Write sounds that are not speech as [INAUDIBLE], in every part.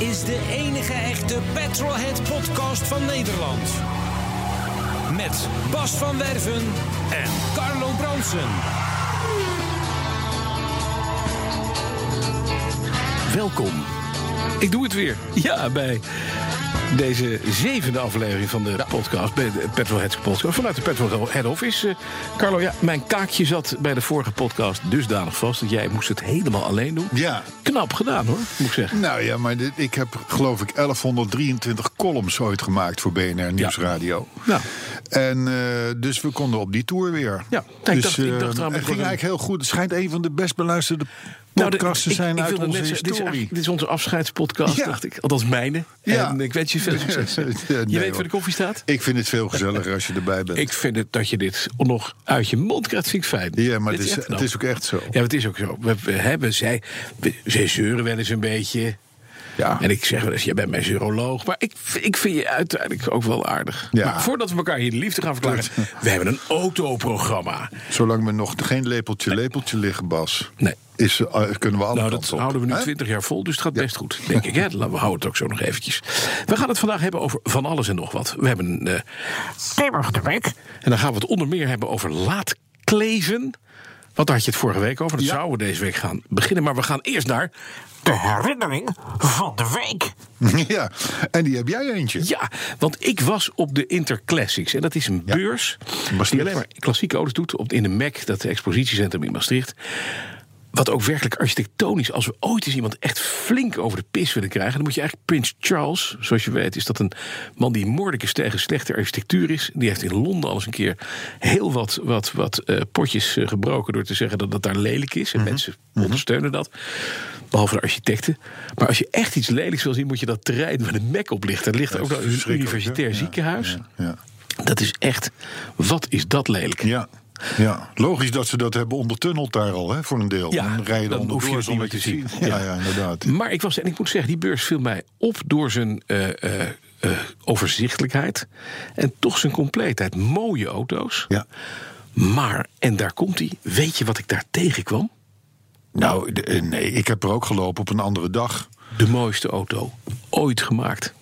Is de enige echte Petrolhead podcast van Nederland. Met Bas van Werven en Carlo Bronsen. Welkom. Ik doe het weer. Ja, bij deze zevende aflevering van de podcast, bij de Petrolheads podcast, vanuit de Petrol Head Office. Eh, Carlo, ja, mijn kaakje zat bij de vorige podcast dusdanig vast dat jij moest het helemaal alleen doen. Ja. Knap gedaan hoor, moet ik zeggen. Nou ja, maar dit, ik heb geloof ik 1123 columns ooit gemaakt voor BNR Nieuwsradio. Nou, En eh, dus we konden op die tour weer. Ja, nou, ik dus dacht- ik eh, dacht eraan, het ging eigenlijk heel goed. Het schijnt een van de best beluisterde nou, de- ik- zijn ik uit onze dit is, historie. dit is onze afscheidspodcast, Ja. dacht ik. Althans mijne. Ja. En ik wens je veel [LAUGHS] succes. Nee, je weet hoor. waar de koffie staat? Ik vind het veel gezelliger als je erbij bent. Ik vind het dat je dit nog uit je mond krijgt, vind ik fijn. ja, maar Dit het is, het is ook echt zo. Ja, het is ook zo. We, we hebben zij, we, zij zeuren wel eens een beetje. Ja. En ik zeg wel eens, jij bent mijn zeuroloog. Maar ik, ik vind je uiteindelijk ook wel aardig. Ja. Maar voordat we elkaar hier de liefde gaan verklaren... we hebben een autoprogramma. Zolang we nog geen lepeltje lepeltje liggen, Bas, Nee. is, eh, kunnen we alle Nou, dat op. houden we nu? 20 jaar vol, dus het gaat best goed, denk ik. Hè? Laten We houden het ook zo nog eventjes. We gaan het vandaag hebben over van alles en nog wat. We hebben een thema van de week. En dan gaan we het onder meer hebben over laatkleven. Want daar had je het vorige week over. Dat Ja. zouden we deze week gaan beginnen. Maar we gaan eerst naar de herinnering van de week. [LAUGHS] Ja, en die heb jij eentje. Ja, want ik was op de Interclassics. En dat is een Ja. beurs Maastricht. die alleen maar klassieke auto's doet. Op, in de MEC, dat expositiecentrum in Maastricht. Wat ook werkelijk architectonisch, als we ooit eens iemand echt flink over de pis willen krijgen, dan moet je eigenlijk Prins Charles, zoals je weet, is dat een man die moordelijk is tegen slechte architectuur is. Die heeft in Londen al eens een keer heel wat, wat, wat eh, potjes eh, gebroken door te zeggen dat het daar lelijk is. En mensen ondersteunen dat. Behalve de architecten. Maar als je echt iets lelijks wil zien, moet je dat terrein waar de MEC op ligt. Dat ligt ook nog een universitair? Ja, ziekenhuis. Ja. Dat is echt, wat is dat lelijk? Ja. Ja, logisch dat ze dat hebben ondertunneld daar al, hè, voor een deel. Ja, dan rijden dan hoef je zonder niet te zien. zien. Ja, Ja. inderdaad. Maar ik was, en ik moet zeggen, die beurs viel mij op door zijn eh, eh, eh, overzichtelijkheid. En toch zijn compleetheid. Mooie auto's. Ja. Maar, en daar komt hij, weet je wat ik daar tegenkwam? Nou, de- nee, ik heb er ook gelopen op een andere dag. De mooiste auto ooit gemaakt.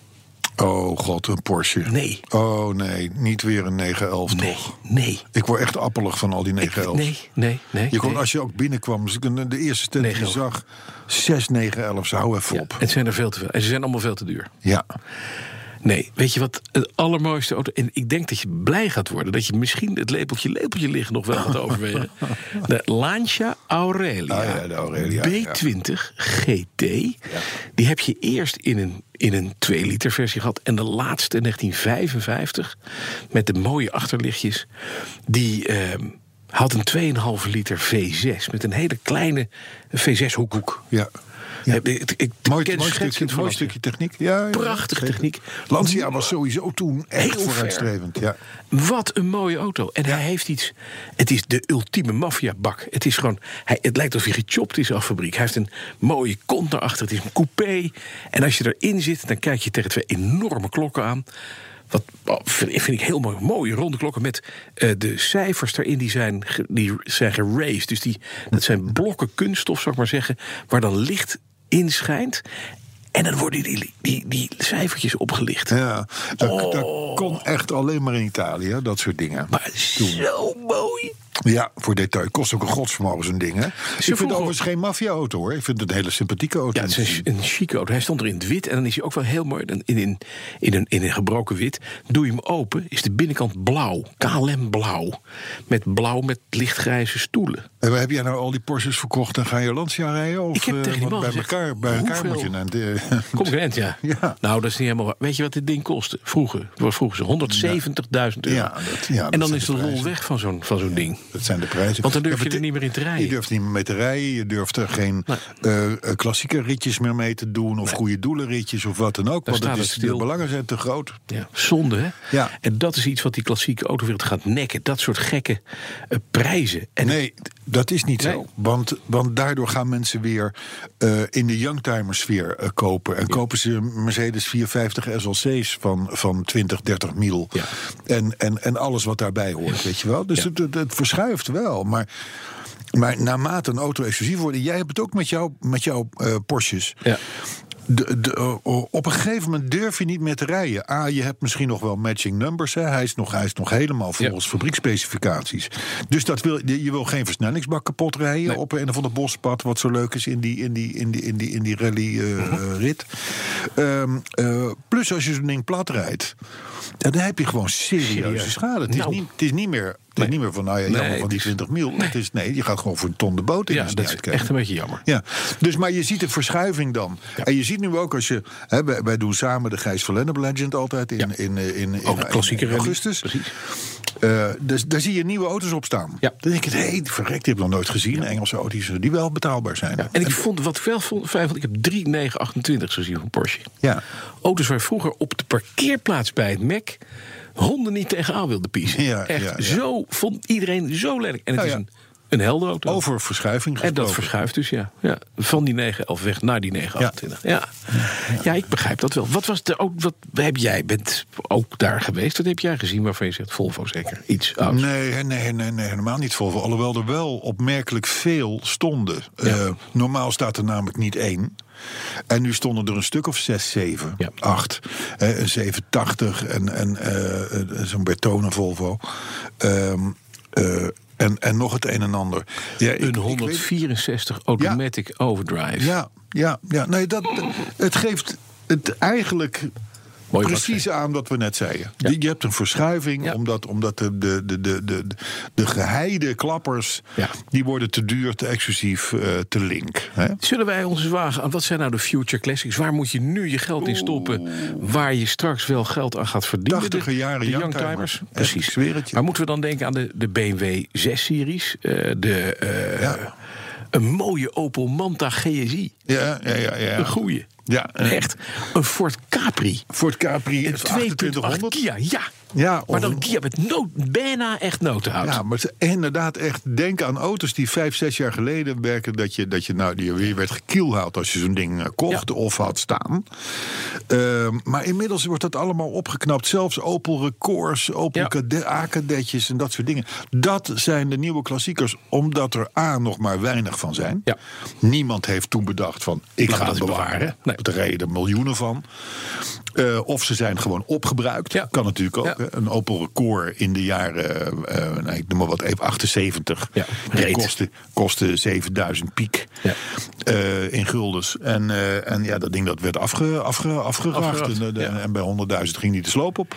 Oh god, een Porsche. Nee. Oh nee, niet weer een 911 Nee, toch? nee. Ik word echt appelig van al die 911. Nee, nee, nee. Je kon, nee. als je ook binnenkwam, dus de eerste tent die je 911. zag, 6 911, hou even Ja, op. het zijn er veel te veel. En ze zijn allemaal veel te duur. Ja. Nee, weet je wat het allermooiste auto... En ik denk dat je blij gaat worden. Dat je misschien het lepeltje lepeltje liggen nog wel gaat [LAUGHS] overwegen. De Lancia Aurelia. Ah ja, de Aurelia, ja. B20 GT. Die heb je eerst in een, in een 2 liter versie gehad. En de laatste in 1955. Met de mooie achterlichtjes. Die... ehm, had een 2,5 liter V6 met een hele kleine V6-hoekhoek. Ja. Ja. Ik, ik, Mooi, ken mooi, stukje, van mooi Lancia. stukje techniek. Ja, zeker. techniek. Lancia was sowieso toen echt Heel vooruitstrevend. Ja. Wat een mooie auto. En hij heeft iets. Het is de ultieme maffiabak. Het is gewoon. Hij, het lijkt alsof hij gechopt is af fabriek. Hij heeft een mooie kont naar achter. Het is een coupé. En als je erin zit, dan kijk je tegen twee enorme klokken aan. Wat oh, vind, ik heel mooi. Mooie ronde klokken met eh, de cijfers erin die zijn, die zijn geraced. Dus die, dat zijn blokken kunststof, zou ik maar zeggen. Waar dan licht in schijnt. En dan worden die, die, die cijfertjes opgelicht. Ja, dat, Oh. dat kon echt alleen maar in Italië, dat soort dingen. Maar zo mooi. Ja, voor detail. Kost ook een godsvermogen zo'n ding, hè? Ik vind het overigens geen maffia-auto, hoor. Ik vind het een hele sympathieke auto. Ja, het is een, een chique auto. Hij stond er in het wit en dan is hij ook wel heel mooi. Dan In, in, in, een, in een gebroken wit. Doe je hem open, is de binnenkant blauw. KLM blauw. Met blauw met lichtgrijze stoelen. En heb jij nou al die Porsches verkocht en ga je Lancia rijden? Of, Ik heb eh, tegen die want man bij gezegd, elkaar, bij elkaar moet je naar de, [LAUGHS] Concurrent, ja. Ja. Nou, dat is niet helemaal waar. Weet je wat dit ding kostte? Vroeger, wat vroegen ze 170.000 euro. Ja, dat- ja, dat en dan is de de lol prijzen. weg van zo'n van zo'n ding. Dat zijn de prijzen. Want dan durf je er niet meer in te rijden. Je durft niet meer mee te rijden. Je durft er geen eh, eh, klassieke ritjes meer mee te doen. Of goede doelenritjes of wat dan ook. Daar want het is, de belangen zijn te groot. Ja, zonde, hè? Ja. En dat is iets wat die klassieke autowereld gaat nekken. Dat soort gekke eh, prijzen. En Nee, dat is niet Nee. zo. Want, want daardoor gaan mensen weer eh, in de youngtimer sfeer eh, kopen. En kopen ze Mercedes 450 SLC's van, van 20, 30 mil. Ja. En, en, en alles wat daarbij hoort, weet je wel. Dus het, het, het verschuift wel. Maar, maar naarmate een auto exclusief wordt... jij hebt het ook met, jou, met jouw eh, Porsches... Ja. De, de, eh, op een gegeven moment durf je niet meer te rijden. A, je hebt misschien nog wel matching numbers. Hè. Hij, is nog, hij is nog helemaal volgens fabrieksspecificaties. Dus dat wil, je wil geen versnellingsbak kapot rijden Nee. op een of ander bospad. Wat zo leuk is in die, in die, in die, in die, in die rally-rit. plus als je zo'n ding plat rijdt. ja, dan heb je gewoon serieuze schade. Het is, Nou. niet, het is niet meer. Het is Nee. niet meer van, nou ja, jammer Nee, van die het is- 20 mil. Het is, nee, je gaat gewoon voor een ton de boot in. Ja, dat is echt een beetje jammer. Ja, dus maar je ziet de verschuiving dan. En je ziet nu ook als je. Hè, wij, wij doen samen de Gijs van Lennep Legend altijd in, Ja. in, in, klassieke in augustus. Precies. Eh, dus daar zie je nieuwe auto's op staan. Ja. Dan denk ik, hé, hey, verrekt, die heb ik nog nooit gezien. Engelse auto's die wel betaalbaar zijn. Ja, en ik vond wat ik wel vond, fijn vond, ik heb drie 928 gezien van Porsche. Ja. Auto's waar vroeger op de parkeerplaats bij het Mac honden niet tegenaan wilden piezen. Ja, Echt, ja, ja. zo vond iedereen zo lelijk. En het Nou is ja. een, een helder auto. Over verschuiving en dat gesproken. verschuift dus, ja. ja. Van die 911 weg naar die 928. Ja. Ja. ik begrijp dat wel. Wat was er ook, wat heb jij, bent ook daar geweest. Wat heb jij gezien waarvan je zegt, Volvo zeker? Iets ouds. Nee, nee, nee, nee, helemaal niet Volvo. Alhoewel er wel opmerkelijk veel stonden. Ja. Eh, normaal staat er namelijk niet één. En nu stonden er een stuk of zes, zeven, Ja. acht. Eh, een 780 en, en eh, zo'n Bertone Volvo. Ehm, eh, en, en nog het een en ander. Ja, ik- Een ik weet- 164 automatic overdrive. ja, ja, ja. Nee, dat, het geeft het eigenlijk Mooi precies aan wat we net zeiden. Ja. Je hebt een verschuiving, Ja. omdat, omdat de, de, de, de, de, de geheide klappers... Ja. die worden te duur, te exclusief, eh, te link. Hè? Zullen wij ons wagen aan wat zijn nou de future classics? Waar moet je nu je geld in stoppen? Waar je straks wel geld aan gaat verdienen? Tachtiger jaren de youngtimers. Precies. Maar moeten we dan denken aan de, de BMW 6-series? de, eh. Een mooie Opel Manta GSI. Ja, ja, ja. ja. Een goeie. Ja, eh, Echt. Een Ford Capri. Ford Capri Een is 2.8 2800. Kia, ja. Ja, of Maar dan Kia met nood, bijna echt notenhout. Ja, maar het is inderdaad echt denken aan auto's die vijf, zes jaar geleden werken. Dat je, dat je nou, die weer werd gekielhaald als je zo'n ding eh, kocht Ja. of had staan. Ehm, maar inmiddels wordt dat allemaal opgeknapt. Zelfs Opel Records, Opel Ja. A-kadetjes en dat soort dingen. Dat zijn de nieuwe klassiekers, omdat er A nog maar weinig van zijn. Ja. Niemand heeft toen bedacht van ik ga het bewaren. bewaren. Nee. Er rijden er miljoenen van. Eh, of ze zijn gewoon opgebruikt. Ja. Kan natuurlijk ook. Ja. Een Opel Record in de jaren, eh, nou, ik noem maar wat even, 78. Ja, Die kostte, kostte 7000 piek Ja. in guldens. En, en ja, dat ding dat werd afge, afge, afgeracht. En, bij 100.000 ging die de sloop op.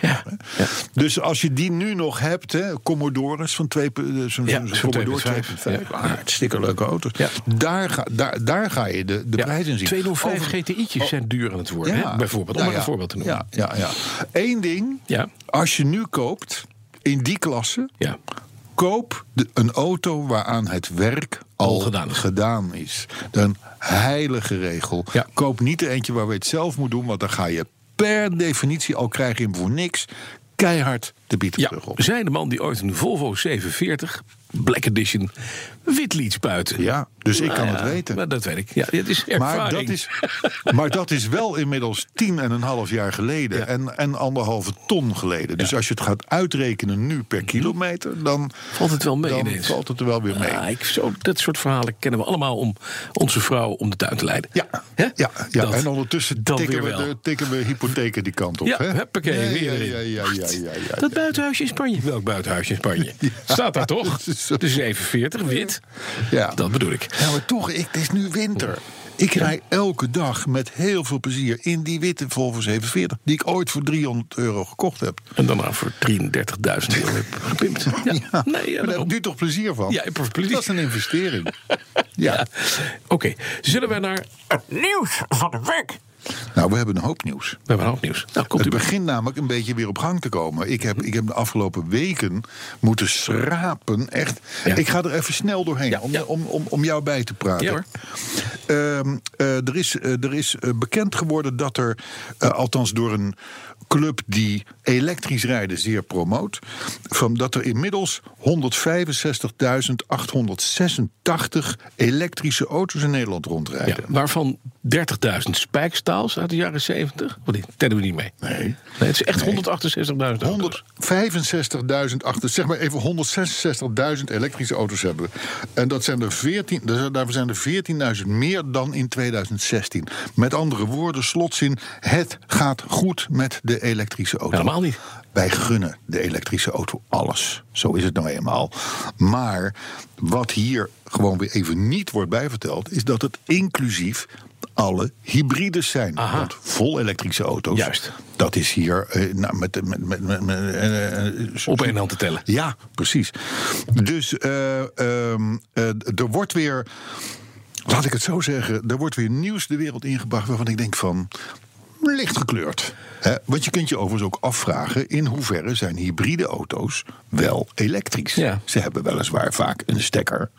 Dus als je die nu nog hebt, hè, Commodores van 2, zo'n Ja, zo'n zo'n Commodore 2.5. 2.5. Ja. Hartstikke leuke auto's. Daar, ga, daar, daar ga je de, de in zien. 205 Over- GTI'tjes zijn duur aan het worden. hè? Bijvoorbeeld, nou ja, voorbeeld te noemen. Ja, ja, ja. Eén ding. Ja. Als je nu koopt, in die klasse, Ja. koop de, een auto waaraan het werk al, gedaan is. gedaan is. Een heilige regel. Ja. Koop niet de eentje waar we het zelf moet doen, want dan ga je per definitie, al krijg je hem voor niks, keihard de bieten Ja, terug op. zij de man die ooit een Volvo 740 Black Edition wit liet spuiten. Ja, dus ik kan Nou het ja, weten. Maar dat weet ik. Ja, het is ervaring. Maar dat, is, maar dat is wel inmiddels tien en een half jaar geleden. Ja. En, en anderhalve ton geleden. Dus als je het gaat uitrekenen nu per kilometer, dan Valt het wel mee dan ineens. valt het er wel weer mee. Ah, ik, zo, dat soort verhalen kennen we allemaal om onze vrouw om de tuin te leiden. Ja, ja, ja. Dat- en ondertussen tikken we, de, tikken we hypotheken die kant op. Ja, hè? huppakee, ja, weer ja, ja, ja, ja, ja, ja, Dat ja. buitenhuisje in Spanje. Welk buitenhuisje in Spanje? [LAUGHS] Staat daar toch? [LAUGHS] dat is zo. De 740, wit. Ja. Dat bedoel ik. Ja, maar toch, ik, het is nu winter. Ik rij elke dag met heel veel plezier in die witte Volvo 740... die ik ooit voor 300 euro gekocht heb. En daarna voor 33.000 euro heb gepimpt. Ja, nee, ja, maar daar heb toch plezier van? Ja, ik heb er plezier. Dat is een investering. [LAUGHS] ja. Ja. Oké, zullen we naar het nieuws van de week? Nou, we hebben een hoop nieuws. We hebben een hoop nieuws. Nou, komt Het begint namelijk een beetje weer op gang te komen. Ik heb, ik heb de afgelopen weken moeten schrapen. Echt. Ja. Ik ga er even snel doorheen Ja, om, ja. Om, om, om jou bij te praten. Hoor. Ehm, eh, er is, eh, er is eh, bekend geworden dat er, althans door een club die elektrisch rijden zeer promoot, van dat er inmiddels 165.886 elektrische auto's in Nederland Ja, rondrijden. waarvan 30.000 spijkstaals uit de jaren 70. Want die tellen we niet mee. Nee. Nee, het is echt 168.000 auto's. 165.000, achter- zeg maar even 166.000 elektrische auto's hebben. En dat zijn er 14, daar daarvoor zijn er 14.000 meer dan in 2016. Met andere woorden, slotzin, het gaat goed met de elektrische auto. Helemaal niet. Wij gunnen de elektrische auto alles. Zo is het nou eenmaal. Maar wat hier gewoon weer even niet wordt bijverteld... is dat het inclusief alle hybrides zijn. Aha. Want vol elektrische auto's... Juist. dat is hier eh, nou, met, met, met, met, eh, eh, Op één hand te tellen. ja, precies. Dus eh, ehm, eh, er wordt weer, laat ik het zo zeggen, er wordt weer nieuws de wereld ingebracht waarvan ik denk van licht gekleurd. Want je kunt je overigens ook afvragen in hoeverre zijn hybride auto's wel elektrisch. Ja. Ze hebben weliswaar vaak een stekker.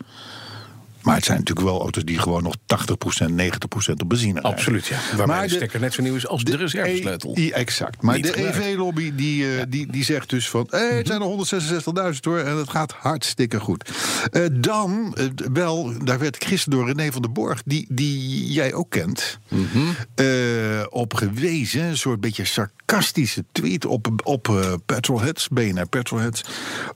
Maar het zijn natuurlijk wel auto's die gewoon nog 80%, 90% op benzine rijden. Absoluut, ja. Waarbij Maar de de- stekker net zo nieuw is als de, reservesleutel. E- exact. Maar Niet de. EV-lobby die, eh, die, die zegt dus van... Hey, het zijn er 166.000 hoor en het gaat hartstikke goed. Eh, dan, eh, wel, daar werd ik gisteren door René van der Borg... die, die jij ook kent, eh, op gewezen. Een soort beetje sarcastische tweet op, op eh, Petrolheads, BNR Petrolheads.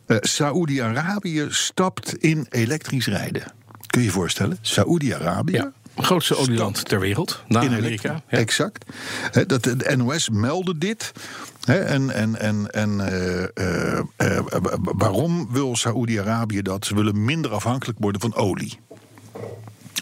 Eh Saoedi-Arabië stapt in elektrisch rijden. Kun je je voorstellen? Saoedi-Arabië... Ja, grootste olieland ter wereld. Na in Amerika. Amerika. Ja. Exact. Dat de NOS meldde dit. En en, en, en eh, eh, eh, waarom wil Saoedi-Arabië dat? Ze willen minder afhankelijk worden van olie.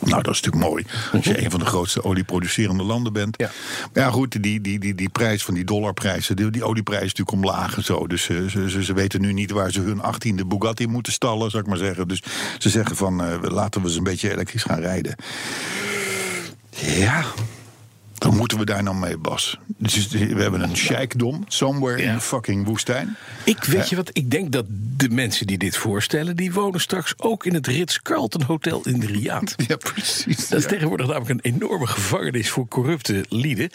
Nou, dat is natuurlijk mooi. Als je een van de grootste olieproducerende landen bent. Ja. Maar ja, goed, die, die, die, die prijs van die dollarprijzen, die, die olieprijs is natuurlijk omlaag en zo. Dus eh, ze, ze, ze weten nu niet waar ze hun achttiende Bugatti moeten stallen, zou ik maar zeggen. Dus ze zeggen van, eh, laten we eens een beetje elektrisch gaan rijden. Ja, dan moeten we daar nou mee, Bas. Dus we hebben een sheikdom, somewhere in the fucking woestijn. Ik weet je wat, ik denk dat de mensen die dit voorstellen... die wonen straks ook in het Ritz-Carlton Hotel in de Riyadh. [LAUGHS] Ja, precies. Dat is Ja. tegenwoordig namelijk een enorme gevangenis voor corrupte lieden.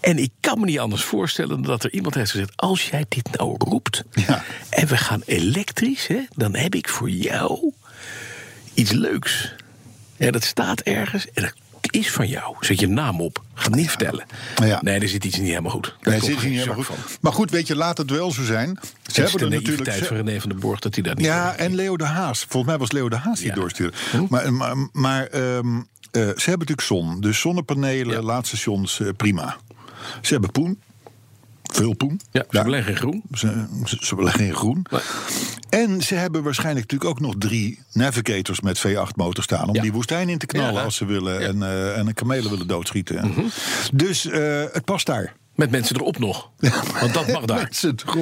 En ik kan me niet anders voorstellen dan dat er iemand heeft gezegd... als jij dit nou roept Ja. en we gaan elektrisch... Hè, dan heb ik voor jou iets leuks. Ja, dat staat ergens en dat is van jou. Zet je naam op. Ga het niet vertellen. Ja. Nee, er zit iets niet helemaal goed. Daar Nee, zit geen niet helemaal goed. van. Maar goed, weet je, laat het wel zo zijn. Ze Het is de hebben er natuurlijk. van René van den Borg dat hij dat niet Ja, en Leo de Haas. Volgens mij was Leo de Haas die Ja. doorstuurde. Hm? Maar, maar, maar ehm, eh, ze hebben natuurlijk zon. Dus zonnepanelen, laadstations, eh, prima. Ze hebben poen. Veel poen. Ja, ze beleggen in groen. Ze, ze, ze beleggen in groen. Nee. En ze hebben waarschijnlijk natuurlijk ook nog drie navigators met V8-motor staan... om Ja. die woestijn in te knallen Ja. als ze willen... Mhm. En, eh, en een kamelen willen doodschieten. Dus eh, het past daar. Met mensen erop nog. Want dat mag [LAUGHS] daar.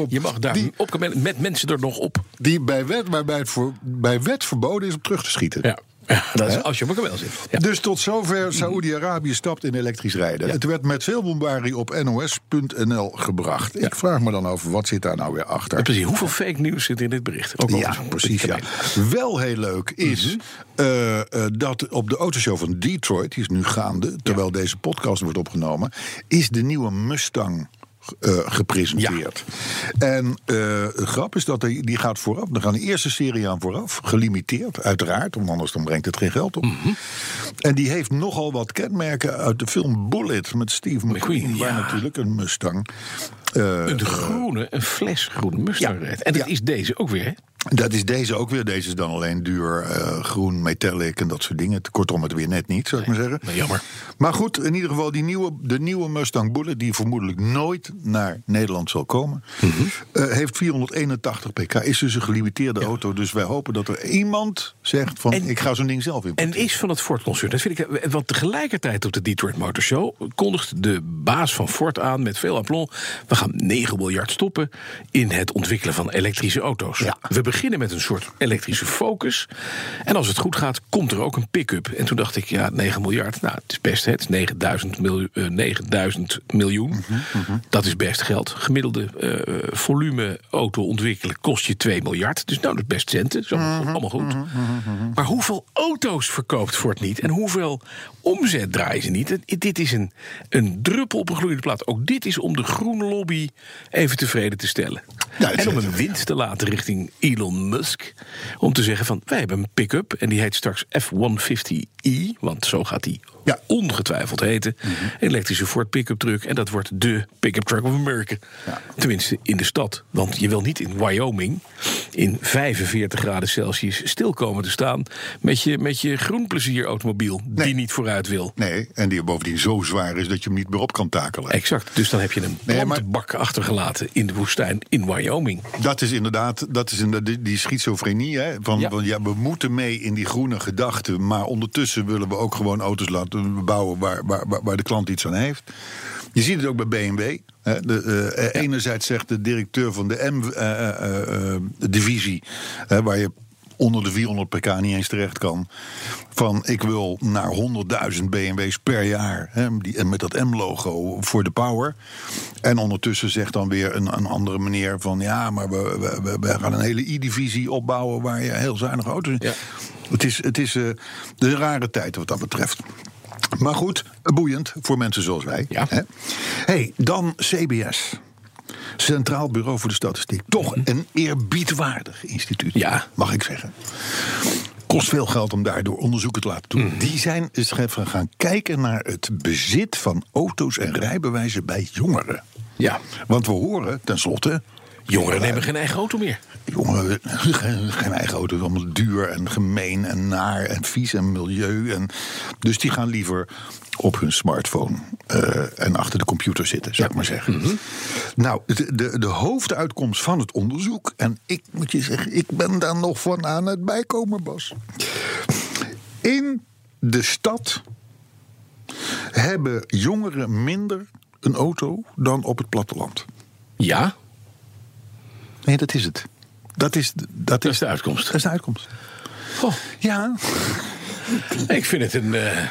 Je mag daar Die- op, met mensen er nog op. Die bij wet, waarbij het voor, bij wet verboden is om terug te schieten. Ja, ja dat is als je op een kameel zit. Ja. Dus tot zover Saoedi-Arabië stapt in elektrisch rijden. Ja. Het werd met veel bombarie op nos.nl gebracht. Ik vraag me dan over, wat zit daar nou weer achter? En precies, hoeveel fake nieuws zit in dit bericht? Ook Ja, precies. Ja. Wel heel leuk is Mhm. eh, eh, dat op de autoshow van Detroit, die is nu gaande, terwijl deze podcast wordt opgenomen, is de nieuwe Mustang. Eh, gepresenteerd. En het grap is dat die, die gaat vooraf. Er gaan de eerste serie aan vooraf. Gelimiteerd, uiteraard. Want anders dan brengt het geen geld op. Mhm. En die heeft nogal wat kenmerken uit de film Bullet met Steve McQueen. McQueen, waar ja. natuurlijk een Mustang. eh, Een groene, een fles groene Mustang Ja. rijdt. En dat is deze ook weer, hè? Dat is deze ook weer. Deze is dan alleen duur, eh, groen, metallic en dat soort dingen. Kortom, het weer net niet, zou ik maar zeggen. Nou, jammer. Maar goed, in ieder geval die nieuwe, de nieuwe Mustang Bullet... die vermoedelijk nooit naar Nederland zal komen... Mhm. eh, heeft 481 pk, is dus een gelimiteerde auto. Dus wij hopen dat er iemand zegt van... En- ik ga zo'n ding zelf in. En is van het Ford-concern. Dat vind ik. eh, Want tegelijkertijd op de Detroit Motor Show kondigt de baas van Ford aan met veel aplomb. We gaan 9 miljard stoppen in het ontwikkelen van elektrische auto's. Ja. We beginnen met een soort elektrische focus. En als het goed gaat, komt er ook een pick-up. En toen dacht ik, ja, 9 miljard. Nou, het is best. hè, Het is 9000, miljoen, 9000 miljoen. Mhm, Dat is best geld. Gemiddelde eh, volume auto ontwikkelen kost je 2 miljard. Dus nou, dat is best centen. Zo, Mhm, allemaal goed. Maar hoeveel auto's verkoopt Ford niet? En hoeveel omzet draaien ze niet? Dit is een, een druppel op een gloeiende plaat. Ook dit is om de groene lobby even tevreden te stellen. Ja, dat en om een wind te laten richting Elon Musk. Om te zeggen van, wij hebben een pick-up. En die heet straks F-150E. Want zo gaat die Ja. ongetwijfeld heten. Elektrische Ford pick-up truck. En dat wordt de pick-up truck of America. Tenminste, in de stad. Want je wil niet in Wyoming in 45 graden Celsius stil komen te staan... met je, met je groenplezierautomobiel die Nee. niet vooruit wil. Nee, en die bovendien zo zwaar is dat je hem niet meer op kan takelen. Exact. Dus dan heb je een Nee, plantenbak achtergelaten in de woestijn in Wyoming. Dat is inderdaad, dat is inderdaad die, die schizofrenie. Hè? Van, Ja. van ja, we moeten mee in die groene gedachte. Maar ondertussen willen we ook gewoon auto's laten bouwen waar, waar, waar, waar de klant iets aan heeft. Je ziet het ook bij BMW. hè. De, eh, Enerzijds zegt de directeur van de M-divisie, waar je onder de 400 pk niet eens terecht kan. Van ik wil naar 100.000 BMW's per jaar. Hè, die, en met dat M-logo voor de power. En ondertussen zegt dan weer een, een andere meneer van ja, maar we, we, gaan een hele i-divisie opbouwen waar je heel zuinige auto's. Ja. Het is, het is eh, de rare tijd wat dat betreft. Maar goed, boeiend voor mensen zoals wij. Ja. Hè? Hey, dan CBS. Centraal Bureau voor de Statistiek. Toch een eerbiedwaardig instituut, Ja. mag ik zeggen. Kost veel geld om daardoor onderzoeken te laten doen. Die zijn eens even gaan kijken naar het bezit van auto's en rijbewijzen bij jongeren. Ja. Want we horen tenslotte. Jongeren nemen geen eigen auto meer. Jongeren, [LAUGHS] geen, geen eigen auto, het is allemaal duur en gemeen en naar en vies en milieu. En, dus die gaan liever op hun smartphone eh, en achter de computer zitten, zou ik maar zeggen. Nou, de, de, de hoofduitkomst van het onderzoek, en ik moet je zeggen, ik ben daar nog van aan het bijkomen, Bas. In de stad hebben jongeren minder een auto dan op het platteland. Ja, Nee, dat is het. Dat is, dat dat is, is de uitkomst. dat is de uitkomst. Goh, Ja, [LAUGHS] ik vind het een eh,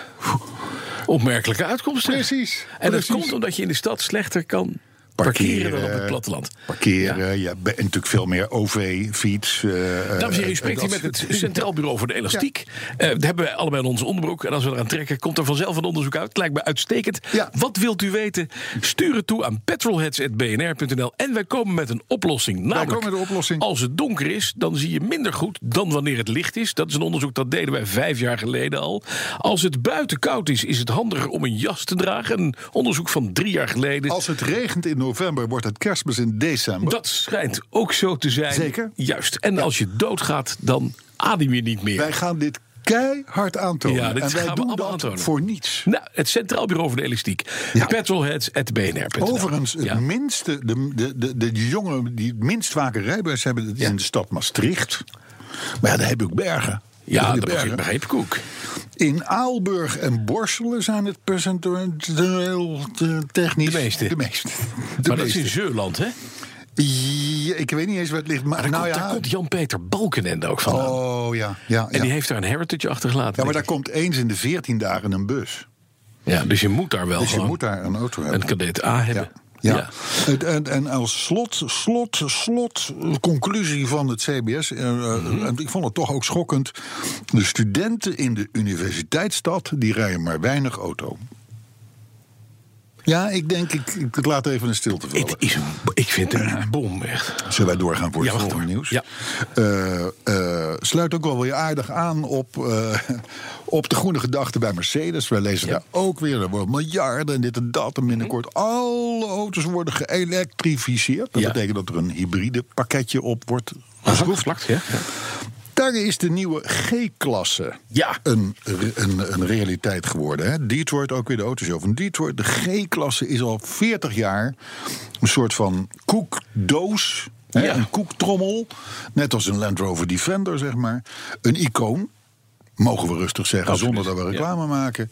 opmerkelijke uitkomst. Precies, En dat komt omdat je in de stad slechter kan parkeren, dan op het platteland. Parkeren, ja. en natuurlijk veel meer OV, fiets. eh, Dames en heren, u spreekt hier met het Centraal Bureau voor de Elastiek. Eh daar hebben wij allebei in onze onderbroek. En als we eraan trekken, komt er vanzelf een onderzoek uit. Het lijkt me uitstekend. Wat wilt u weten? Stuur het toe aan petrolheads.bnr.nl. En wij komen met een oplossing. Namelijk, komen met een oplossing. als het donker is, dan zie je minder goed dan wanneer het licht is. Dat is een onderzoek dat deden wij vijf jaar geleden al. Als het buiten koud is, is het handiger om een jas te dragen. Een onderzoek van drie jaar geleden. Als het regent in november, wordt het kerstmis in december. Dat schijnt ook zo te zijn. Zeker. Juist. En als je doodgaat, dan adem je niet meer. Wij gaan dit keihard aantonen. Ja, dit en wij gaan we doen allemaal dat aantonen. voor niets. Nou, het Centraal Bureau voor de Elastiek. Ja. Petrolheads.bnr.nl Overigens, het Ja. minste, de, de, de, de jongeren die het minst vaker rijbewijs hebben, dat is Ja. in de stad Maastricht. Maar ja, daar heb ook bergen. Ja, dat begreep ik ook. In Aalburg en Borselen zijn het percentueel eh, technisch De meeste. De meeste. [LAUGHS] De maar dat is in. Zeeland, hè? Ja, ik weet niet eens waar het ligt. Maar Daar, nou komt, ja. daar komt Jan-Peter Balkenende ook vandaan. Oh ja, ja, En die heeft daar een heritage achtergelaten. ja, maar daar komt eens in de 14 dagen een bus. ja, dus je moet daar wel Dus je moet daar een auto hebben. een kadet A hebben. Ja. En, en als slot, slot, slot conclusie van het CBS. eh, eh, Mhm. en ik vond het toch ook schokkend. De studenten in de universiteitsstad die rijden maar weinig auto. Ja, ik denk, ik, ik laat even een stilte vallen. Het is een, ik vind het een bom, echt. Zullen wij doorgaan voor het Ja, volgende nieuws? Ja. Eh, eh, sluit ook wel weer aardig aan op, eh, op de groene gedachten bij Mercedes. Wij lezen Ja. daar ook weer, er worden miljarden en dit en dat. En binnenkort alle auto's worden geëlektrificeerd. Dat Ja. betekent dat er een hybride pakketje op wordt Geschroefd, ja. Daar is de nieuwe G-klasse Ja. een, een, een realiteit geworden. Hè? Detroit, ook weer de autoshow van Detroit. De G-klasse is al 40 jaar een soort van koekdoos. Hè? Ja. Een koektrommel. Net als een Land Rover Defender, zeg maar. Een icoon. Mogen we rustig zeggen, Absoluut, zonder dat we ja. reclame maken.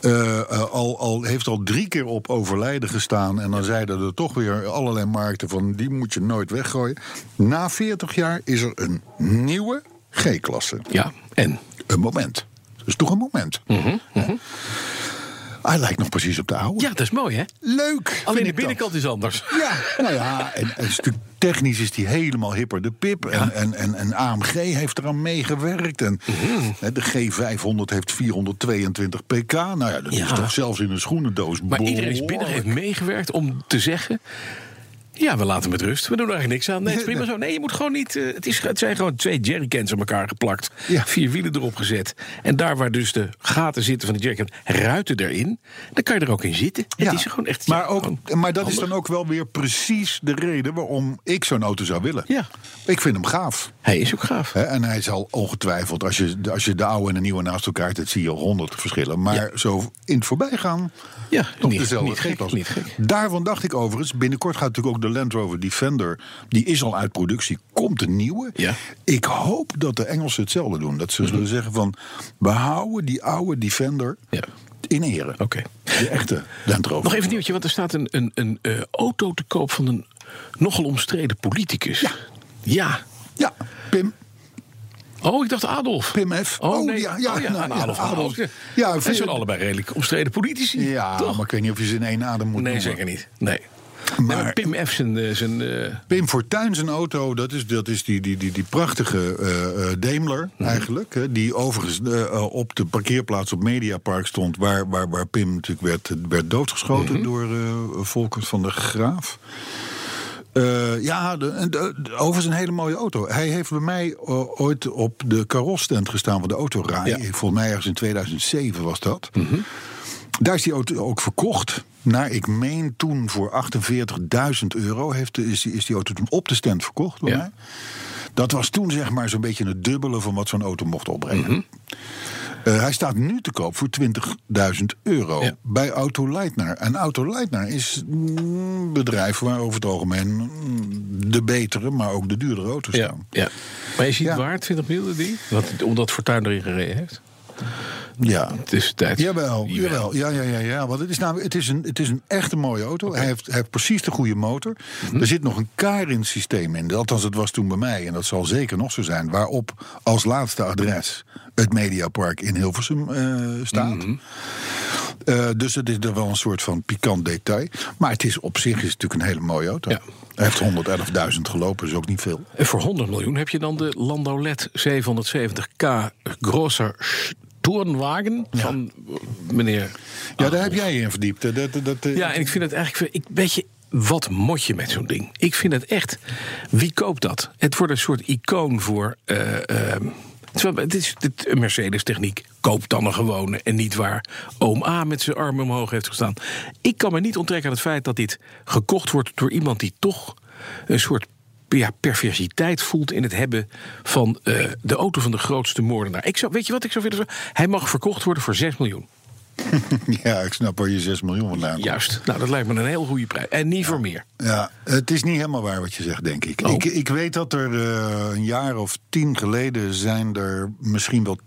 Eh, eh, al, al heeft al drie keer op overlijden gestaan. En dan zeiden er toch weer allerlei markten van... die moet je nooit weggooien. Na 40 jaar is er een nieuwe G-klasse. Ja, en? Een moment. Dat is toch een moment. Hij lijkt nog precies op de oude. Mhm, Ja, dat is mooi, hè? Leuk. Alleen de dat. binnenkant is anders. Ja, nou ja, en, en stuk technisch is die helemaal hipper de pip. En, en, en, en AMG heeft eraan meegewerkt. En Mhm. hè, de G500 heeft 422 pk. Nou ja, dat is toch zelfs in een schoenendoos. Maar iedereen is binnen, heeft meegewerkt om te zeggen... Ja, we laten hem met rust. We doen er eigenlijk niks aan. Nee, het is prima [LAUGHS] zo. Nee, je moet gewoon niet... eh, het, is, het zijn gewoon twee jerrycans aan elkaar geplakt. Ja. Vier wielen erop gezet. En daar waar dus de gaten zitten van de jerrycan... ruiten erin. Dan kan je er ook in zitten. Het is gewoon echt... Maar, ook, maar dat is dan ook wel weer precies de reden waarom ik zo'n auto zou willen. Ja. Ik vind hem gaaf. Hij is ook gaaf. En hij zal ongetwijfeld, als je, als je de oude en de nieuwe naast elkaar zet, zie je honderd verschillen. Maar Ja. zo in het voorbijgaan, Ja, nog niet- dezelfde niet gek, niet gek. Daarvan dacht ik overigens, binnenkort gaat natuurlijk ook de Land Rover Defender, die is al uit productie, komt een nieuwe. Ja. Ik hoop dat de Engelsen hetzelfde doen. Dat ze zullen zeggen van, we houden die oude Defender Ja. in ere. Oké. De echte Land Rover. Nog even een nieuwtje, want er staat een, een, een eh, auto te koop van een nogal omstreden politicus. Ja. Ja. Ja, Pim. Oh, ik dacht Adolf. Pim F. Oh, Oh, nee. ja, ja, Oh, ja, nou, Adolf. Adolf. Adolf. Ja, je- zijn allebei redelijk omstreden politici. Ja, toch? maar ik weet niet of je ze in één adem moet Nee, noemen. zeker niet. Nee. Maar- Pim F. zijn... eh, zijn eh, Pim Fortuyn zijn auto, dat is, dat is die, die, die, die prachtige eh, Daimler Mhm. eigenlijk. Die overigens op de parkeerplaats op Mediapark stond... waar, waar, waar Pim natuurlijk werd, werd doodgeschoten Mhm. door Volkert van der Graaf. Ja, de, de, de- overigens een hele mooie auto. Hij heeft bij mij ooit op de carrosstand gestaan van de autorij. Ja. Volgens mij ergens in 2007 was dat. Daar is die auto ook verkocht. Naar, ik meen toen voor 48.000 euro heeft, is, die, is die auto toen op de stand verkocht door Ja. mij. Dat was toen zeg maar zo'n beetje het dubbele van wat zo'n auto mocht opbrengen. Mhm. Eh, hij staat nu te koop voor 20.000 euro Ja. bij Auto Leitner. En Auto Leitner is een bedrijf waar over het algemeen de betere, maar ook de duurdere auto's ja, staan. ja. Maar je ziet Ja. waar, 20 miljoen die? Omdat Fortuyn erin gereden heeft. Ja. Tussentijd. Jawel, jawel. Ja, ja, ja, ja. Want het is, namelijk, het is, een, het is een echte mooie auto. Hij, heeft, hij heeft precies de goede motor. Mhm. Er zit nog een Karin-systeem in. Althans, het was toen bij mij. En dat zal zeker nog zo zijn. Waarop als laatste adres het Mediapark in Hilversum eh, staat. Mhm. Eh, dus het is er wel een soort van pikant detail. Maar het is op zich is natuurlijk een hele mooie auto. Ja. Hij heeft 111.000 gelopen, is ook niet veel. En voor 100 miljoen heb je dan de Landau LED 770K Grosser Tournwagen van eh, meneer. Ja, daar heb jij je in verdiept. Dat, dat, dat, eh, Ja, en ik vind het eigenlijk. Ik, weet je, wat mot je met zo'n ding? Ik vind het echt. Wie koopt dat? Het wordt een soort icoon voor. eh, eh, terwijl het is het, Mercedes-techniek. Koop dan een gewone. En niet waar oom A met zijn armen omhoog heeft gestaan. Ik kan me niet onttrekken aan het feit dat dit gekocht wordt door iemand die toch een soort. Ja, perversiteit voelt in het hebben van eh, de auto van de grootste moordenaar. Ik zou, weet je wat ik zou willen zeggen? Hij mag verkocht worden voor 6 miljoen. [LAUGHS] ja, ik snap waar je 6 miljoen vandaan komt. Juist. Nou, dat lijkt me een heel goede prijs. En niet voor meer. Ja, het is niet helemaal waar wat je zegt, denk ik. Oh. Ik, ik weet dat er eh, een jaar of tien geleden zijn er misschien wel...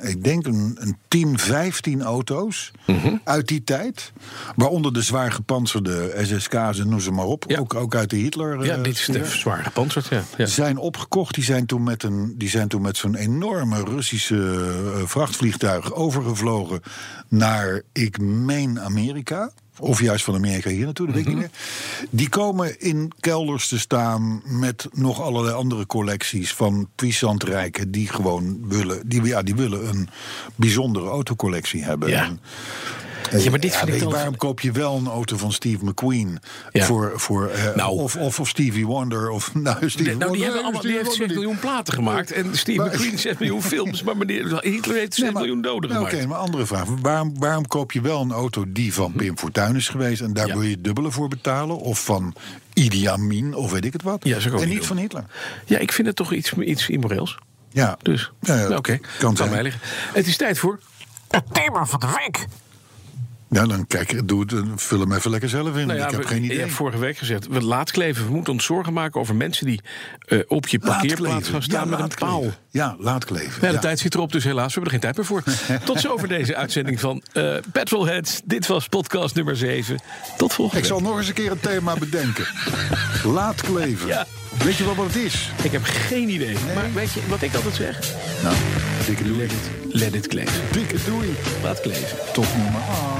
Ik denk een, een 10, 15 auto's Mhm. uit die tijd. Waaronder de zwaar gepantserde SSK's en noem ze maar op. Ja. Ook, ook uit de Hitler. Ja, eh, sfeer. de zwaar gepantserd, ja. ja. Zijn opgekocht. Die zijn toen met, een, die zijn toen met zo'n enorme Russische eh, vrachtvliegtuig overgevlogen naar, ik meen, Amerika. Of juist van Amerika hier naartoe, dat weet ik niet meer. Die komen in kelders te staan met nog allerlei andere collecties van puissant rijken die gewoon willen, die, ja, die willen een bijzondere autocollectie hebben. Ja. En Ja, maar dit Ja, vind ik weet je, dan... waarom koop je wel een auto van Steve McQueen? Ja. Voor, voor, eh, Nou. of, of, of Stevie Wonder. Of, [LAUGHS] nou, Stevie Nee, nou, die, Wonder, hebben allemaal, die heeft 6 Wonder niet. miljoen platen gemaakt. En Steve Maar- McQueen 6 miljoen [LAUGHS] films. Maar meneer Hitler heeft 6 Nee, maar- miljoen doden nou, gemaakt. Oké, maar andere vraag. Waarom, waarom koop je wel een auto die van Pim Fortuyn is geweest... en daar Ja. wil je dubbele voor betalen? Of van Idi Amin, of weet ik het wat? Ja, en niet van Hitler. Ja, ik vind het toch iets, iets immoreels. Ja, Dus, Ja, ja, nou, oké. kan Kan zijn. mij liggen. Het is tijd voor... Het thema van de week. Ja dan kijk, doe het, vul hem even lekker zelf in. Nou ja, ik heb we- geen Je idee. hebt vorige week gezegd, we laat kleven. We moeten ons zorgen maken over mensen die eh, op je Laat parkeerplaats gaan staan Ja, met een paal. kleven. Ja, laat kleven. Ja, de tijd zit erop, dus helaas, we hebben er geen tijd meer voor. [LAUGHS] Tot zover deze uitzending van eh Petrolheads. Dit was podcast nummer 7. Tot volgende Ik zal nog eens een keer een thema bedenken. Laat kleven. Weet je wel wat het is? Ik heb geen idee. Maar weet je wat ik altijd zeg? Nou, dikke doei. Let it, let it kleven. Dikke doei. Laat kleven. Tot nummer 8.